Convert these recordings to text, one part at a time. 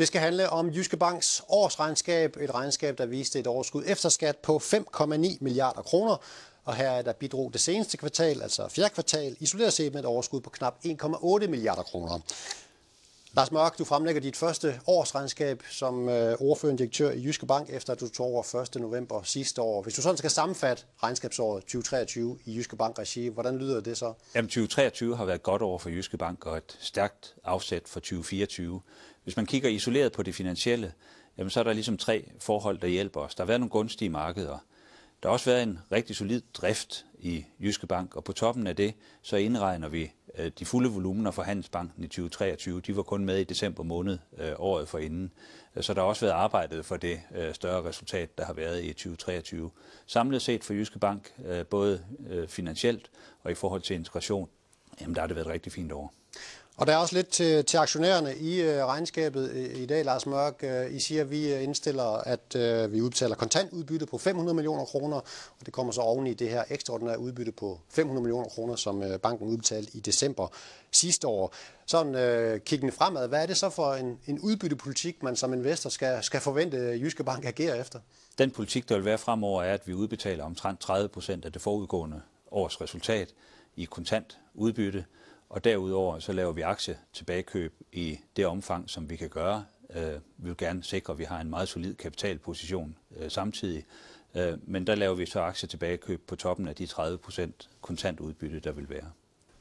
Det skal handle om Jyske Banks årsregnskab, et regnskab, der viste et overskud efter skat på 5,9 milliarder kroner. Og her er der bidrog det seneste kvartal, altså fjerde kvartal, isoleret set med et overskud på knap 1,8 milliarder kroner. Lars Mørk, du fremlægger dit første årsregnskab som øh, ordførende direktør i Jyske Bank, efter at du tog over 1. november sidste år. Hvis du sådan skal sammenfatte regnskabsåret 2023 i Jyske Bank regi, hvordan lyder det så? Jamen 2023 har været godt år for Jyske Bank og et stærkt afsæt for 2024. Hvis man kigger isoleret på det finansielle, jamen så er der ligesom tre forhold, der hjælper os. Der har været nogle gunstige markeder. Der har også været en rigtig solid drift i Jyske Bank, og på toppen af det, så indregner vi Øh, de fulde volumener for Handelsbanken i 2023. De var kun med i december måned øh, året forinden. Øh, så der har også været arbejdet for det øh, større resultat, der har været i 2023. Samlet set for Jyske Bank, øh, både finansielt og i forhold til integration, jamen der har det været et rigtig fint år. Og der er også lidt til, til aktionærerne i øh, regnskabet øh, i dag, Lars Mørk. Øh, I siger, at vi indstiller, at øh, vi udbetaler kontantudbytte på 500 millioner kroner, og det kommer så oven i det her ekstraordinære udbytte på 500 millioner kroner, som øh, banken udbetalte i december sidste år. Sådan øh, kiggende fremad, hvad er det så for en, en udbyttepolitik, man som investor skal, skal forvente Jyske Bank agerer efter? Den politik, der vil være fremover, er, at vi udbetaler omtrent 30 procent af det forudgående års resultat i kontant udbytte. Og derudover så laver vi aktie tilbagekøb i det omfang, som vi kan gøre. Øh, vi vil gerne sikre, at vi har en meget solid kapitalposition øh, samtidig. Øh, men der laver vi så aktie tilbagekøb på toppen af de 30 procent kontantudbytte, der vil være.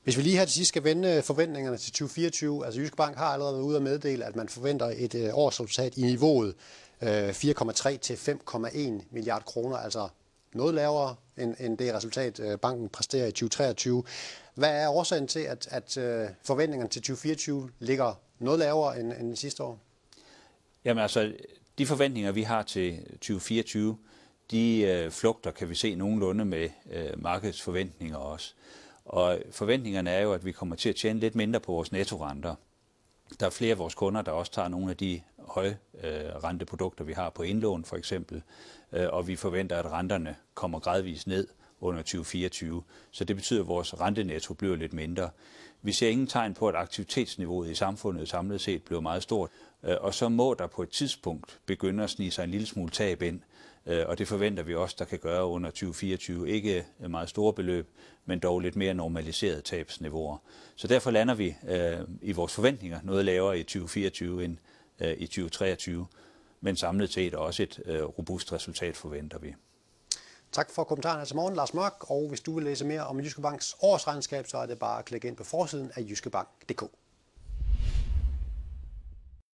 Hvis vi lige her til sidst skal vende forventningerne til 2024, altså Jyske Bank har allerede været ude at meddele, at man forventer et årsresultat i niveauet 4,3 til 5,1 milliard kroner, altså noget lavere end, end det resultat, øh, banken præsterer i 2023. Hvad er årsagen til, at, at øh, forventningerne til 2024 ligger noget lavere end, end sidste år? Jamen altså, de forventninger, vi har til 2024, de øh, flugter, kan vi se nogenlunde med øh, markedets forventninger også. Og forventningerne er jo, at vi kommer til at tjene lidt mindre på vores nettorenter. Der er flere af vores kunder, der også tager nogle af de høje øh, renteprodukter, vi har på indlån for eksempel, øh, og vi forventer, at renterne kommer gradvist ned under 2024. Så det betyder, at vores rentenetto bliver lidt mindre. Vi ser ingen tegn på, at aktivitetsniveauet i samfundet samlet set bliver meget stort, øh, og så må der på et tidspunkt begynde at snige sig en lille smule tab ind, øh, og det forventer vi også, der kan gøre under 2024. Ikke øh, meget store beløb, men dog lidt mere normaliserede tabsniveauer. Så derfor lander vi øh, i vores forventninger noget lavere i 2024 end øh, i 2023, men samlet set også et øh, robust resultat forventer vi. Tak for kommentaren til morgen, Lars Mørk. Og hvis du vil læse mere om Jyske Banks årsregnskab, så er det bare at klikke ind på forsiden af jyskebank.dk.